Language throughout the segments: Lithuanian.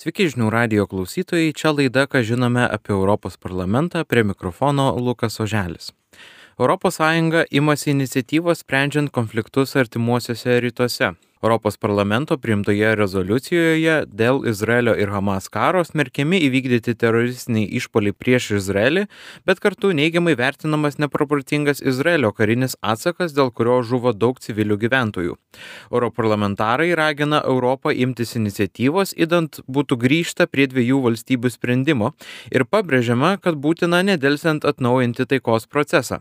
Sveiki žinių radio klausytojai, čia laida, ką žinome apie Europos parlamentą, prie mikrofono Lukas Oželis. ES imasi iniciatyvos sprendžiant konfliktus artimuosiuose rytuose. Europos parlamento priimtoje rezoliucijoje dėl Izraelio ir Hamas karo smerkiami įvykdyti teroristiniai išpoliai prieš Izraelį, bet kartu neigiamai vertinamas neproporcingas Izraelio karinis atsakas, dėl kurio žuvo daug civilių gyventojų. Europarlamentarai ragina Europą imtis iniciatyvos, įdant būtų grįžta prie dviejų valstybių sprendimo ir pabrėžiama, kad būtina nedelsiant atnaujinti taikos procesą.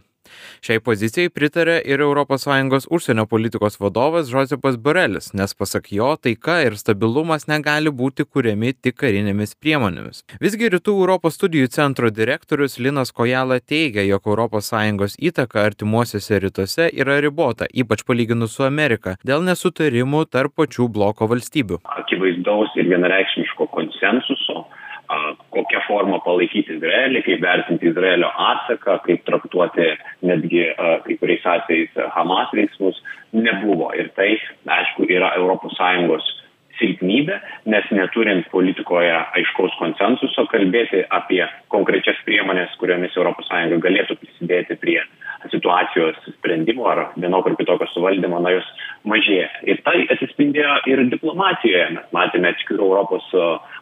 Šiai pozicijai pritarė ir ES užsienio politikos vadovas Josepas Borelis, nes pasak jo taika ir stabilumas negali būti kuriami tik karinėmis priemonėmis. Visgi Rytų Europos studijų centro direktorius Linas Kojala teigia, jog ES įtaka artimuosiuose rytuose yra ribota, ypač palyginus su Amerika, dėl nesutarimų tarp pačių bloko valstybių. Akivaizdaus ir vienareikšmiško konsensuso kokia forma palaikyti Izraelį, kaip vertinti Izraelio atsaką, kaip traktuoti netgi kai kuriais atvejais Hamas veiksmus, nebuvo. Ir tai, aišku, yra ES silpnybė, nes neturint politikoje aiškaus konsensuso kalbėti apie konkrečias priemonės, kuriomis ES galėtų prisidėti prie situacijos sprendimo ar vienokio ar kitokio suvaldymo, na, jos mažėja. Ir tai atsispindėjo ir diplomatijoje. Mes matėme atskirų Europos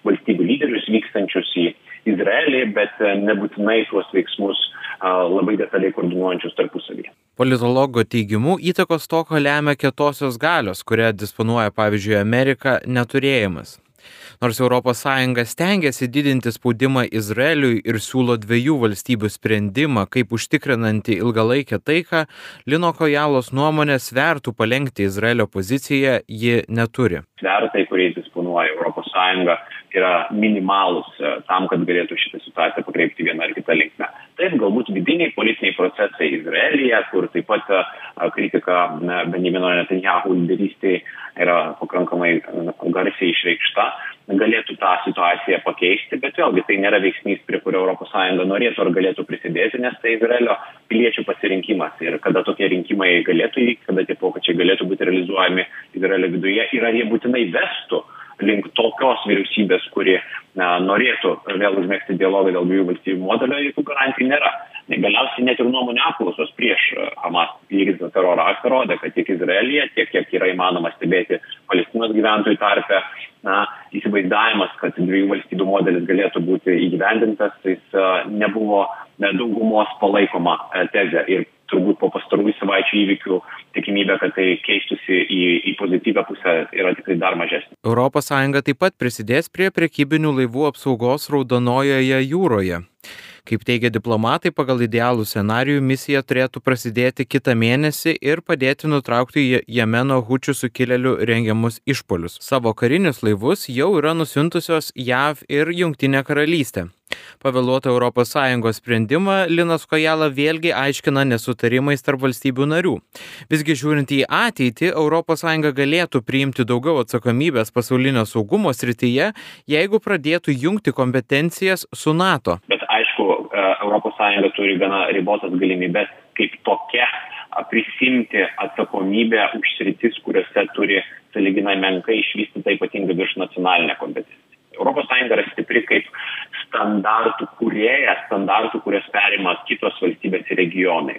valstybių lyderius vykstančius į Izraelį, bet nebūtinai tuos veiksmus labai detaliai koordinuojančius tarpusavyje. Politologo teigimu įtakos to, ko lemia kietosios galios, kuria disponuoja pavyzdžiui Amerika, neturėjimas. Nors ES stengiasi didinti spaudimą Izraeliui ir siūlo dviejų valstybių sprendimą, kaip užtikrinantį ilgalaikę taiką, Lino Kojalos nuomonė svertų palengti Izraelio poziciją ji neturi. Svertai, kuriais disponuoja ES, yra minimalus e, tam, kad galėtų šitą situaciją pakreipti vieną ar kitą linkmę. Taip, galbūt vidiniai politiniai procesai Izraelyje, kur taip pat e, kritika Benjamino Netanjahu lyderystėje yra pakankamai garsiai išreikšta, galėtų tą situaciją pakeisti, bet vėlgi tai nėra veiksnys, prie kurio ES norėtų ar galėtų prisidėti, nes tai Izraelio piliečių pasirinkimas. Ir kada tokie rinkimai galėtų įvykti, kada tie pokyčiai galėtų būti realizuojami Izraelio viduje ir ar jie būtinai vestų link tokios vyriausybės, kuri na, norėtų vėl užmėgsti dialogą dėl dviejų valstybių modelio, jokių garantijų nėra. Galiausiai net ir nuomonių apklausos prieš Hamas vykdytą teroro aktą rodė, kad tiek Izraelyje, tiek kiek yra įmanoma stebėti Palestinos gyventojų tarpe, na, įsivaizdavimas, kad dviejų valstybių modelis galėtų būti įgyvendintas, tai jis nebuvo daugumos palaikoma tezė. Ir turbūt po pastarųjų savaičių įvykių tikimybė, kad tai keistusi į, į pozityvę pusę yra tikrai dar mažesnė. ES taip pat prisidės prie prekybinių laivų apsaugos Raudonojoje jūroje. Kaip teigia diplomatai, pagal idealų scenarijų misija turėtų prasidėti kitą mėnesį ir padėti nutraukti Jemeno hučių sukilėlių rengiamus išpolius. Savo karinius laivus jau yra nusintusios JAV ir Junktinė karalystė. Pavėluotą ES sprendimą Linas Kojala vėlgi aiškina nesutarimais tarp valstybių narių. Visgi žiūrint į ateitį, ES galėtų priimti daugiau atsakomybės pasaulinio saugumo srityje, jeigu pradėtų jungti kompetencijas su NATO. ES turi gana ribotas galimybės kaip tokia prisimti atsakomybę už sritis, kuriuose turi saliginai menkai išvystyta ypatingai virš nacionalinė kompetencija. ES yra stipri kaip standartų kurieja, standartų, kurias perima kitos valstybės ir regionai.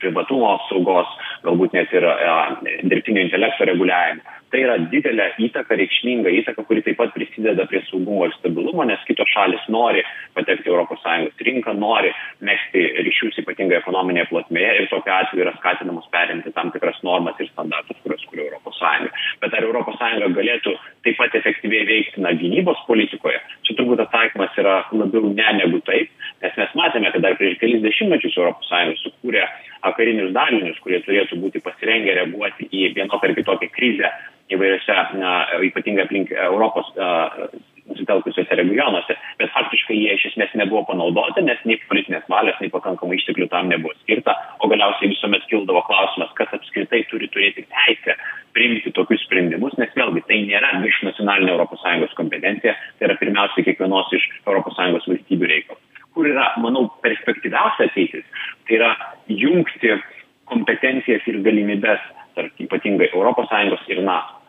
Privatumo apsaugos, galbūt net ir e, dirbtinio intelekto reguliavimo tai yra didelė įtaka, reikšminga įtaka, kuri taip pat prisideda prie saugumo ir stabilumo, nes kitos šalis nori patekti ES rinką, nori mėgsti ryšius ypatingai ekonominėje plotmėje ir tokiu atveju yra skatinamos perimti tam tikras normas ir standartus, kurios kuria ES. Bet ar ES galėtų taip pat efektyviai veikti na, gynybos politikoje? Čia turbūt atsakymas yra labiau ne negu taip, nes mes matėme, kad dar prieš kelis dešimtmečius ES sukūrė karinius dalinius, kurie turėtų būti pasirengę reaguoti į vienokią ar kitokią krizę įvairiose, ypatingai aplink Europos susitelkusiuose regionuose, bet faktiškai jie iš esmės nebuvo panaudoti, nes nei politinės valios, nei pakankamai išteklių tam nebuvo skirta, o galiausiai visuomet kildavo klausimas, kas apskritai turi turėti teisę priimti tokius sprendimus, nes vėlgi tai nėra virš nacionalinė ES kompetencija, tai yra pirmiausia kiekvienos iš ES valstybių reikalas. Kur yra, manau, perspektyviausia ateitis, tai yra jungti kompetencijas ir galimybės tarp ypatingai ES ir NATO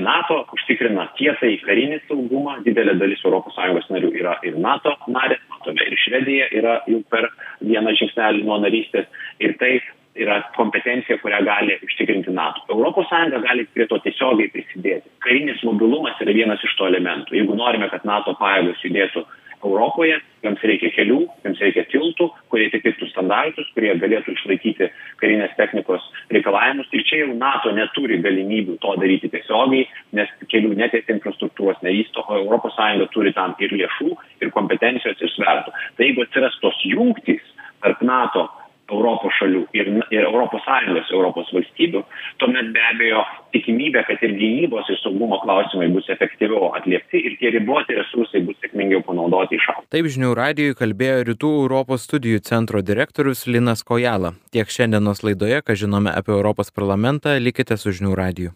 NATO užtikrina tiesai karinį saugumą, didelė dalis ES narių yra ir NATO narės, matome ir Švedija yra jau per vieną žingsnelį nuo narystės ir tai yra kompetencija, kurią gali užtikrinti NATO. ES gali prie to tiesiogiai prisidėti. Karinis mobilumas yra vienas iš to elementų. Jeigu norime, kad NATO pajėgos judėtų Europoje, joms reikia kelių, joms reikia tiltų, kurie atitiktų standartus, kurie galėtų išlaikyti karinės technikos reikalavimus. Ir čia jau NATO neturi galimybių to daryti tiesiogiai, nes kelių netiesia infrastruktūros nevysto, o ES turi tam ir lėšų, ir kompetencijos, ir svertų. Tai jeigu atsiras tos jungtys tarp NATO Europos šalių ir, ir Europos Sąjungos Europos valstybių, tuomet be abejo tikimybė, kad ir gynybos ir saugumo klausimai bus efektyviau atliepti ir tie riboti resursai bus sėkmingiau panaudoti išaugti. Taip žinių radijui kalbėjo Rytų Europos studijų centro direktorius Linas Kojala. Tiek šiandienos laidoje, ką žinome apie Europos parlamentą, likite su žinių radiju.